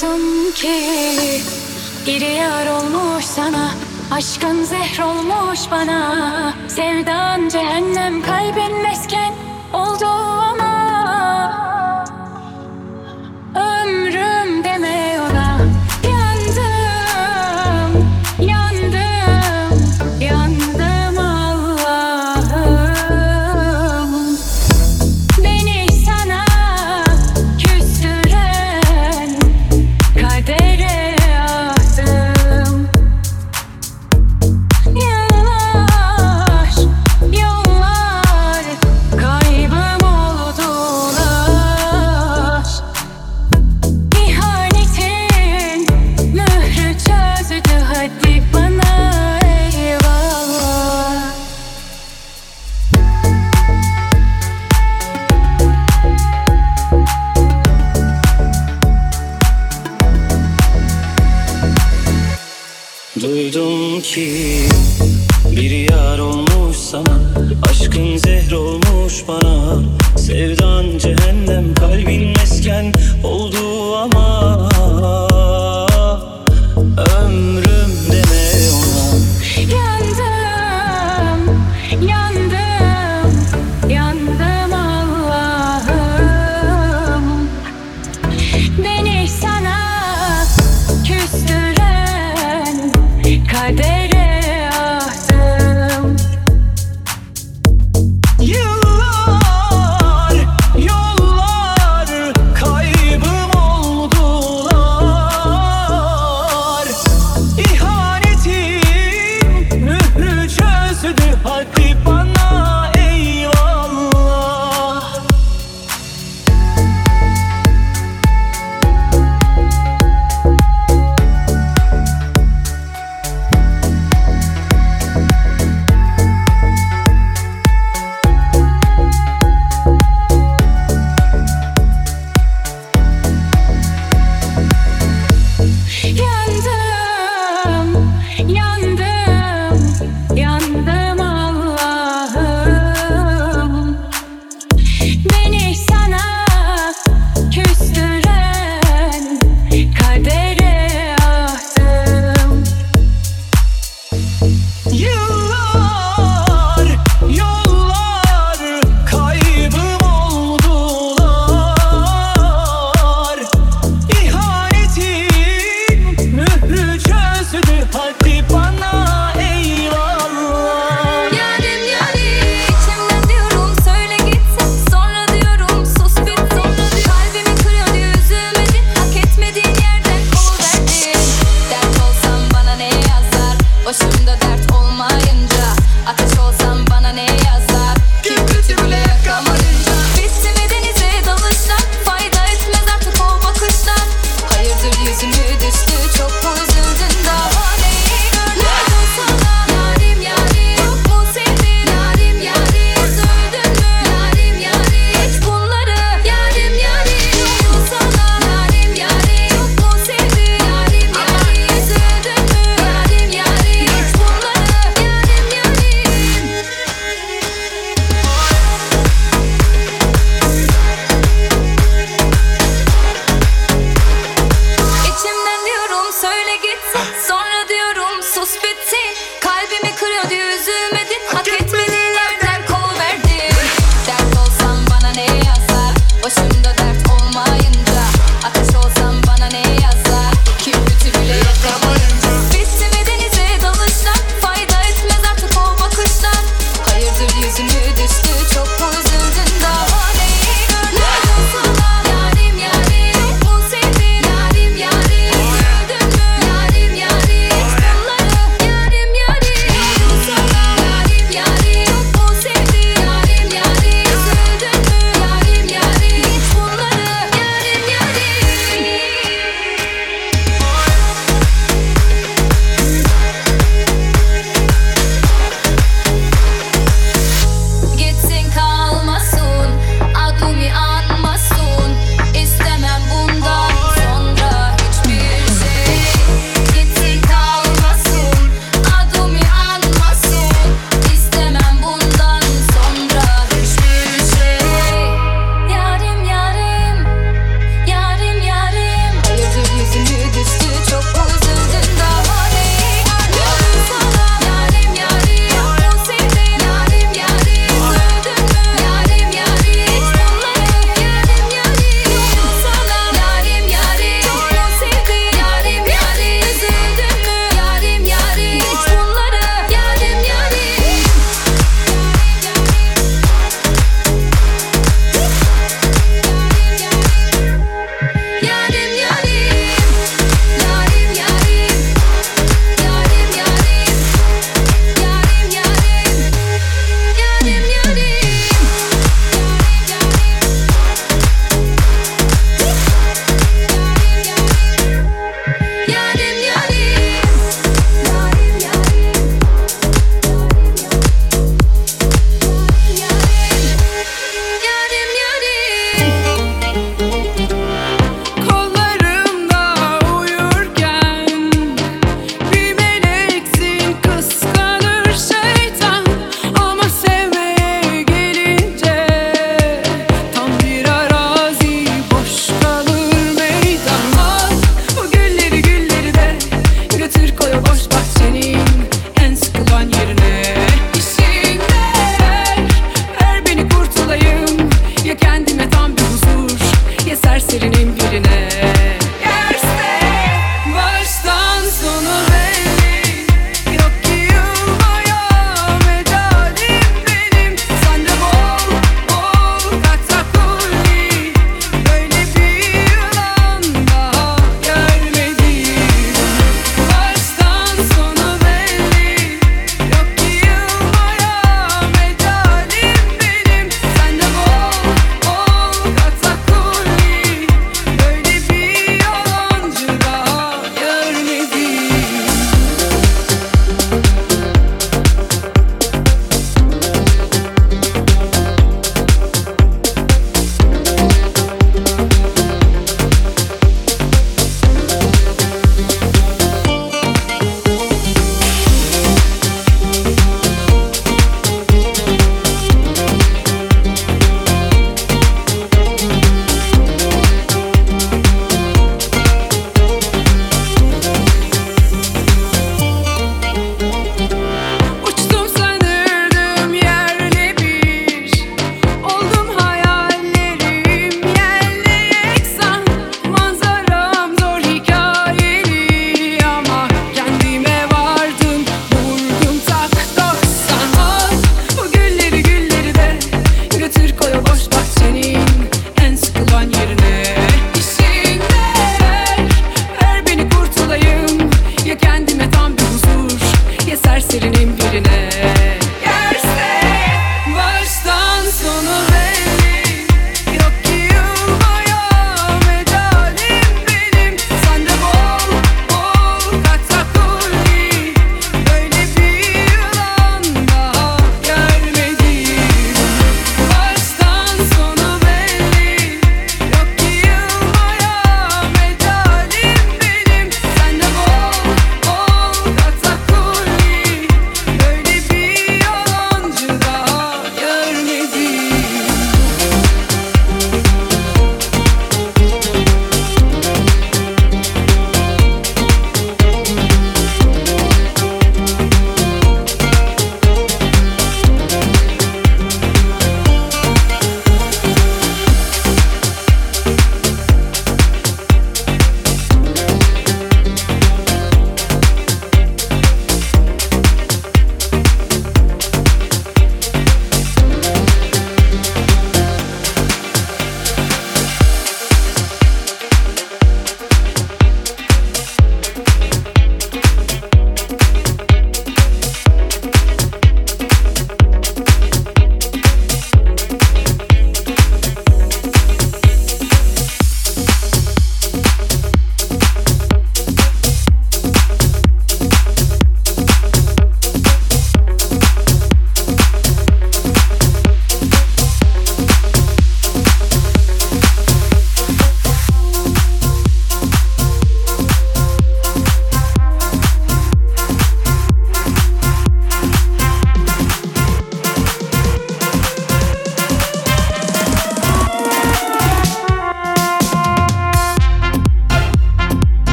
Duydum ki bir yar olmuş sana. Aşkın zehr olmuş bana. Sevdan cehennem kalbin mesken.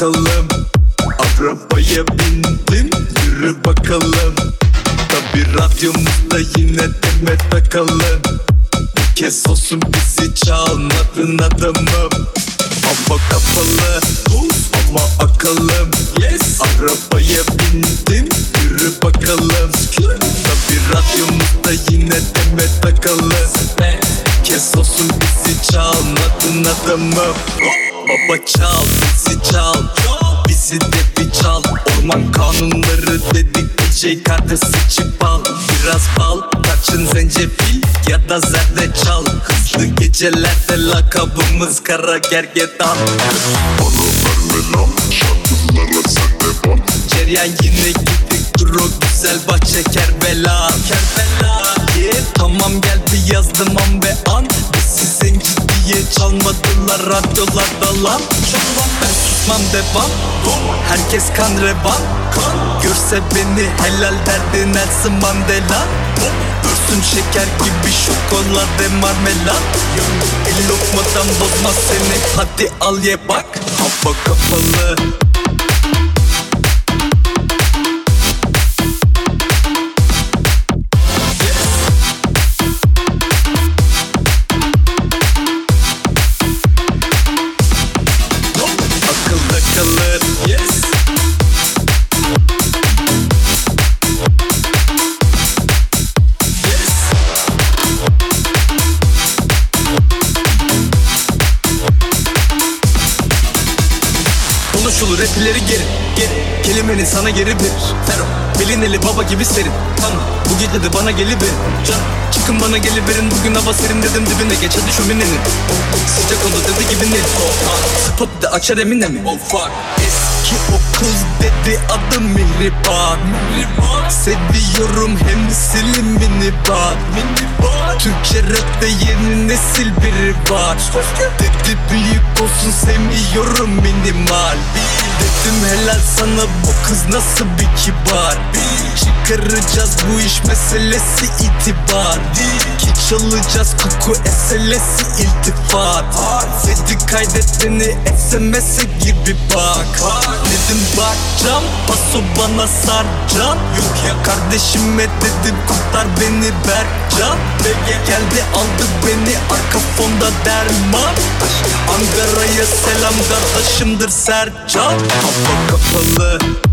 Ama akıllım Arabaya bindim yürü bakalım. Tabi radyomuzda yine demet takalım. Bir kez olsun bizi çalmadın adamım. Hava kapalı ama akıllım yes. Arabaya bindim yürü bakalım. Tabi radyomuzda yine demet takalım. Kez olsun bizi çalmadın adamım Baba çal bizi çal. Bizi de bir çal. Orman kanunları dedik DJ kartı sıçıp al Biraz bal kaçın zencefil ya da zerdeçal Hızlı gecelerde lakabımız kara gergedan. Ceryan yine gittik duru güzel bahçe Kerbela. Kerbela. Yeah. Tamam geldi yazdım an ve an. Bizi zenci diye çalmadılar radyolarda lan? Ben susmam devam. Herkes kan revan Görse beni helal derdi Nelson Mandela. Dursun şeker gibi şokolade marmelat El lokmadan bozmaz seni. Hadi al ye bak. Hava kapalı bana geliverin Bugün hava serin dedim dibine geç hadi şöminenin Sıcak oldu dedi gibi ne? Spot de açar emine mi? Oh fuck. Eski o kız dedi adım Mihriban Seviyorum hem silimini bak. Türkçe rapte yeni nesil biri var. Dedi büyük olsun sevmiyorum minimal. Dedim helal sana bu kız nasıl bir kibar Çıkaracağız bu iş meselesi itibar Ki çalacağız koku eselesi iltifat. Dedi kaydet beni SMS'e gir bir bak. Dedim bakcam paso bana sarcan Yok ya kardeşime dedim kurtar beni Berkcan. Geldi aldı beni arka fonda derman. Ankara'ya selam kardeşimdir Sercan. Hava kapalı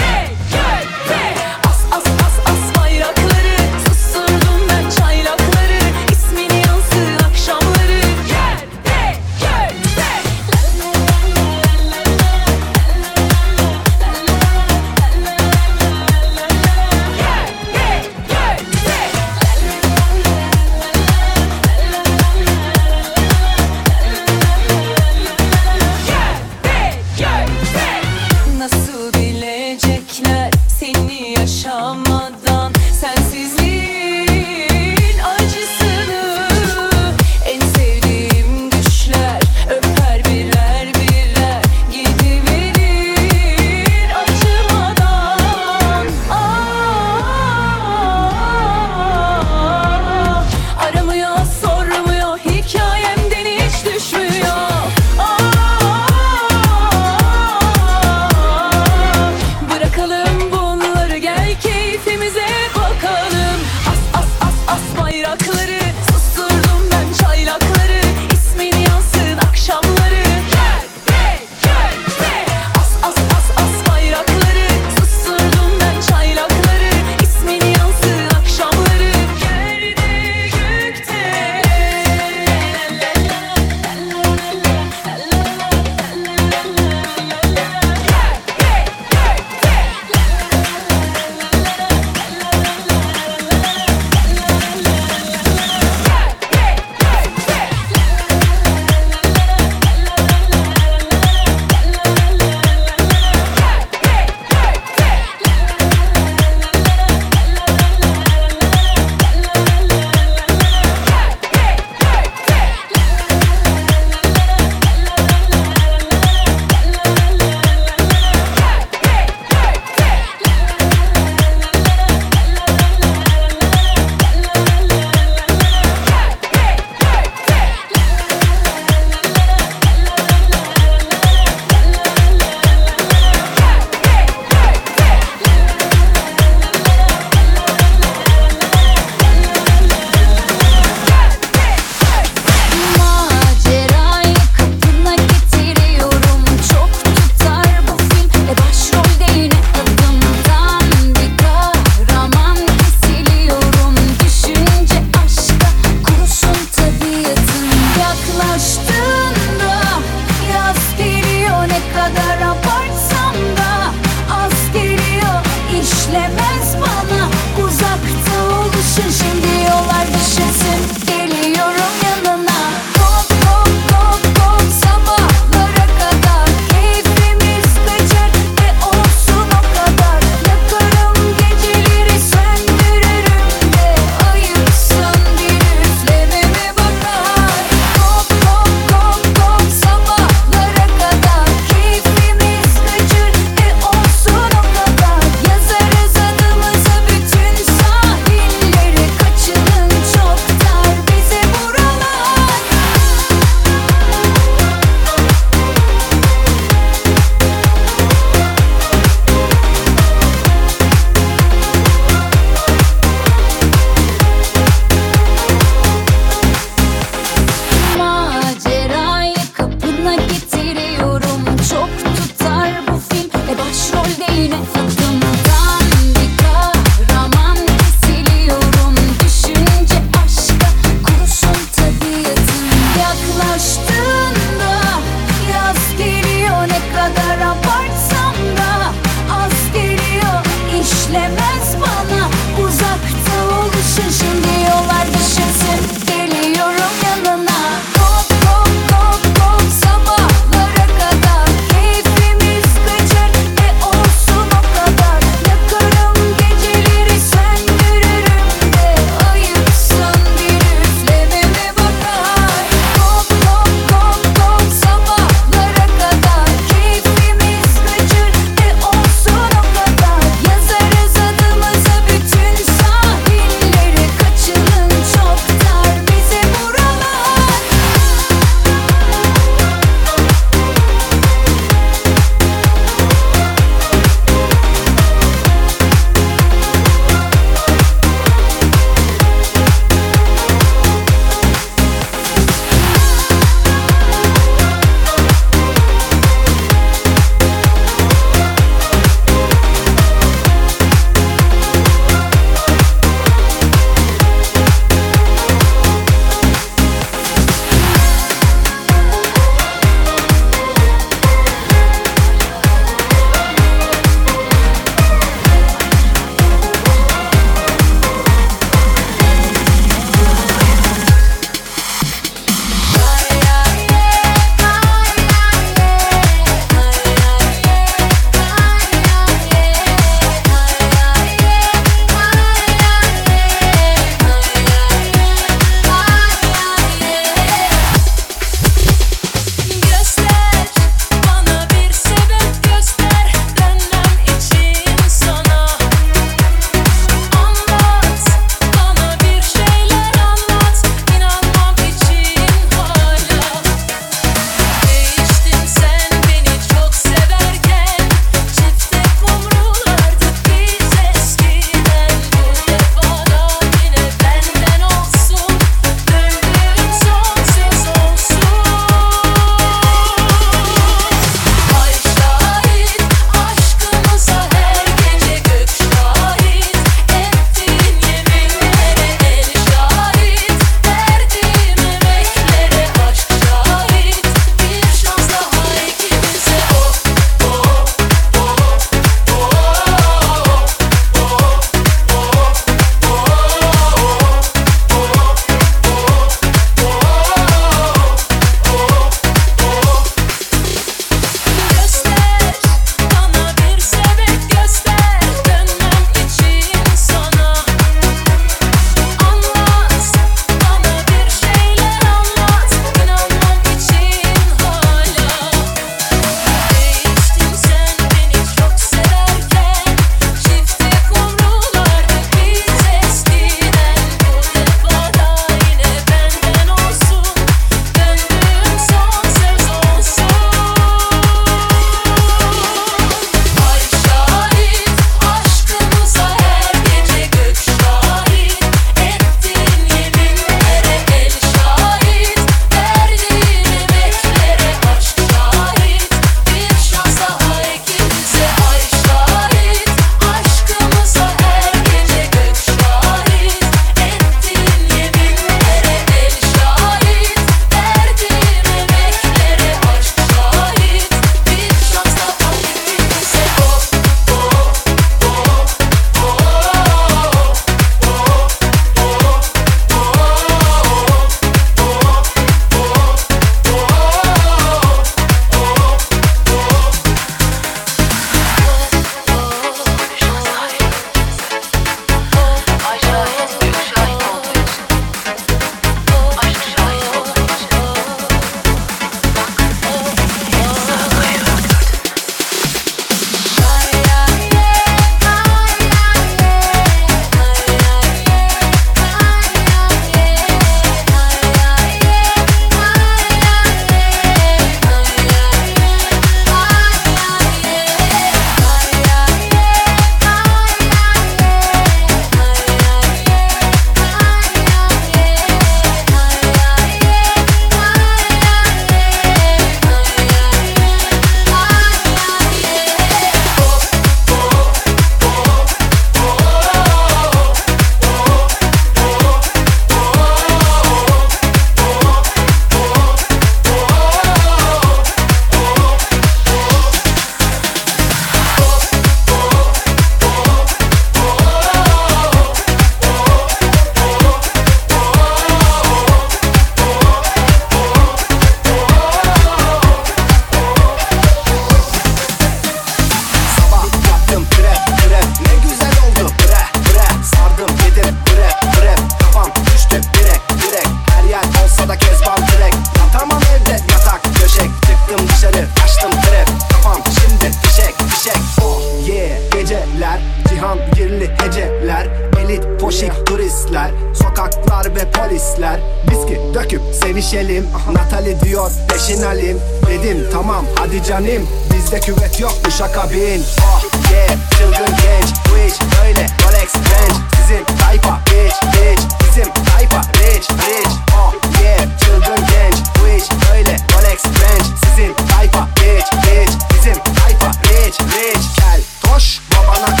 gelişelim. Natali diyor peşin alim. Dedim tamam hadi canim Bizde küvet yok bu şaka bin Oh ah, yeah çılgın genç Bu iş böyle. Rolex Range Sizin tayfa bitch bitch. Bizim tayfa rich rich Oh ah, yeah çılgın genç Bu iş böyle. Rolex Range Sizin tayfa bitch bitch. Bizim tayfa rich rich Gel toş babana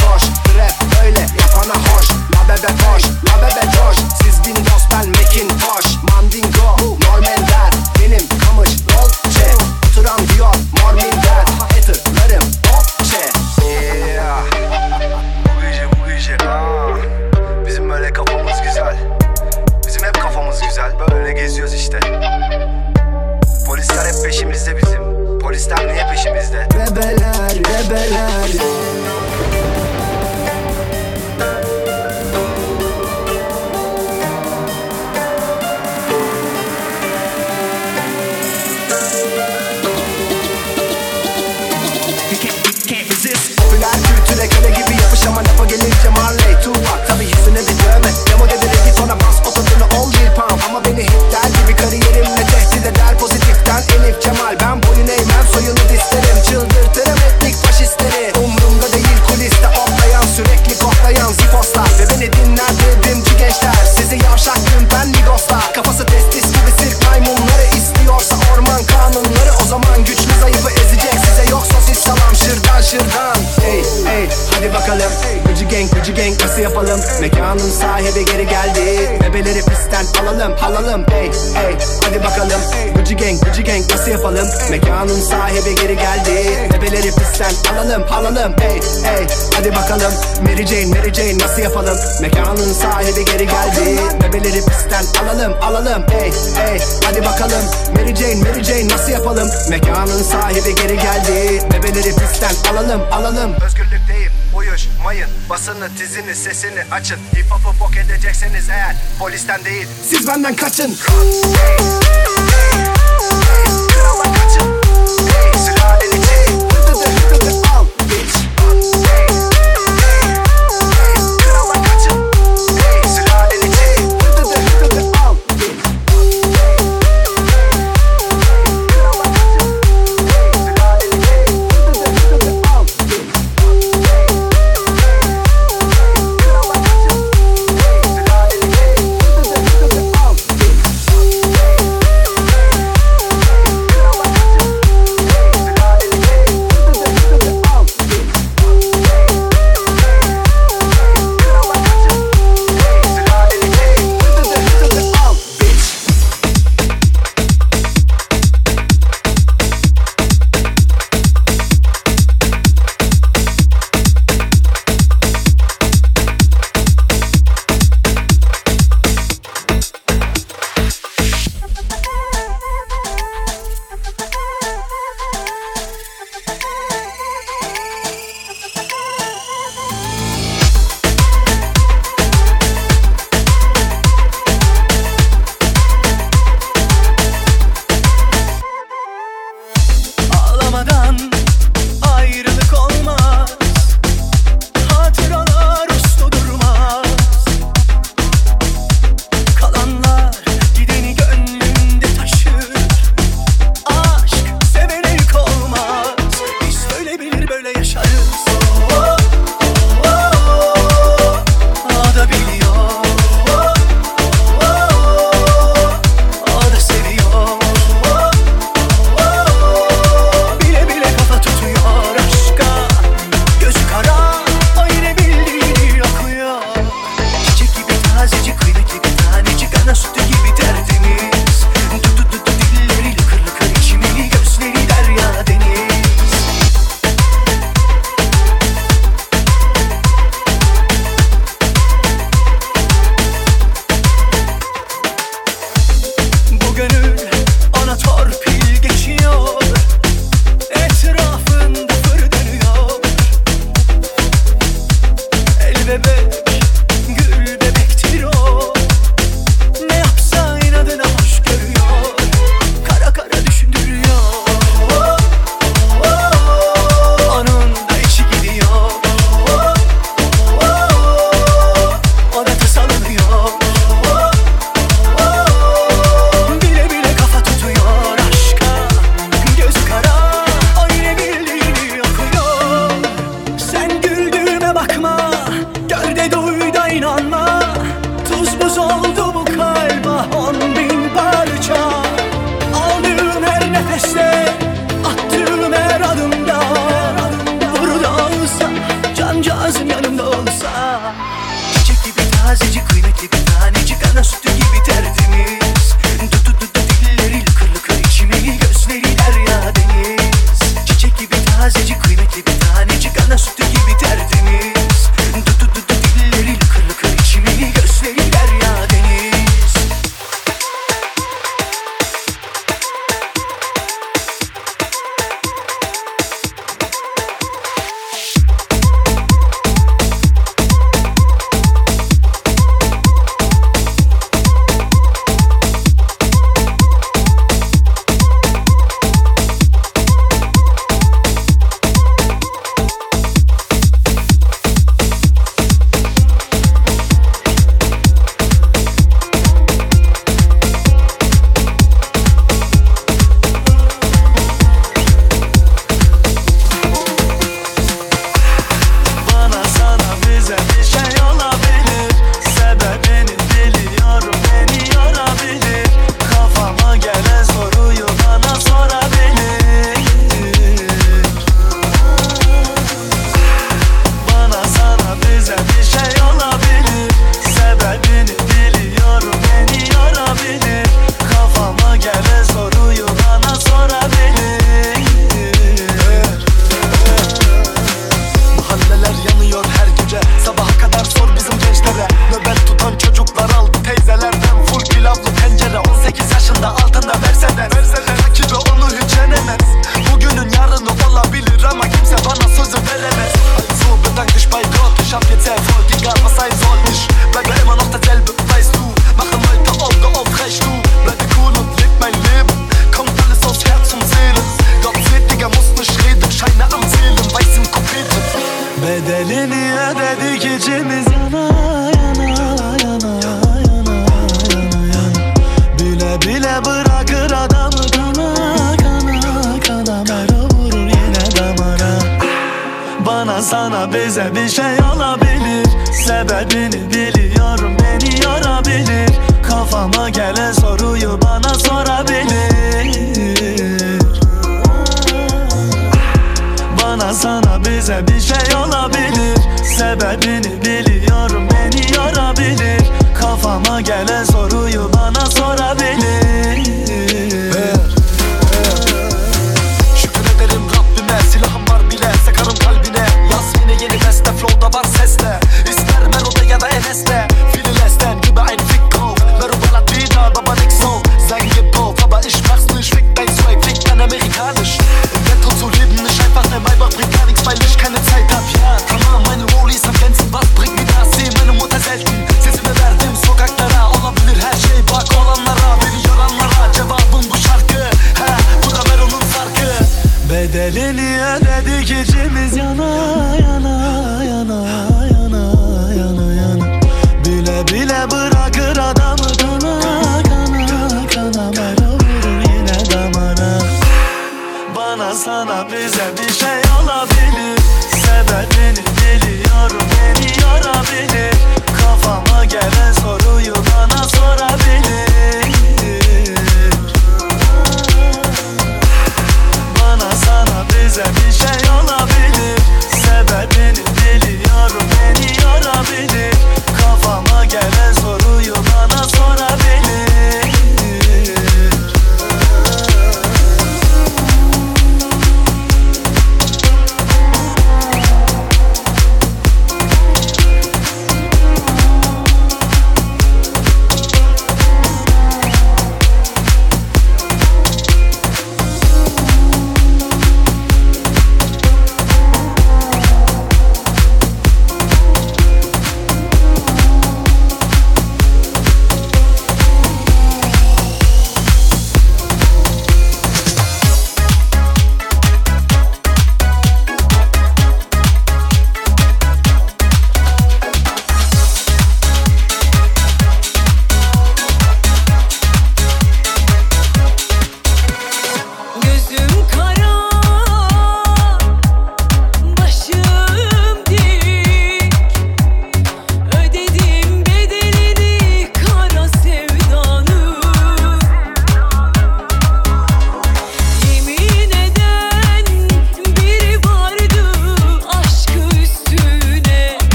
Sen alalım alalım. Ey ey Hadi bakalım. Mary Jane Mary Jane nasıl yapalım? Mekanın sahibi geri geldi. Bebeleri pistten alalım alalım. Ey ey Hadi bakalım. Mary Jane Mary Jane nasıl yapalım? Mekanın sahibi geri geldi. Bebeleri pistten alalım alalım. Özgürlük Özgürlükteyim uyuşmayın Basını tizini sesini açın. Hip hop'u bok edecekseniz eğer Polisten değil. Siz benden kaçın. Kaç, hey, hey, hey. bize bir şey olabilir. Sebebini biliyorum beni yorabilir. Kafama gelen soruyu bana sorabilir. Bana sana bize bir şey olabilir. Sebebini biliyorum beni yorabilir. Kafama gelen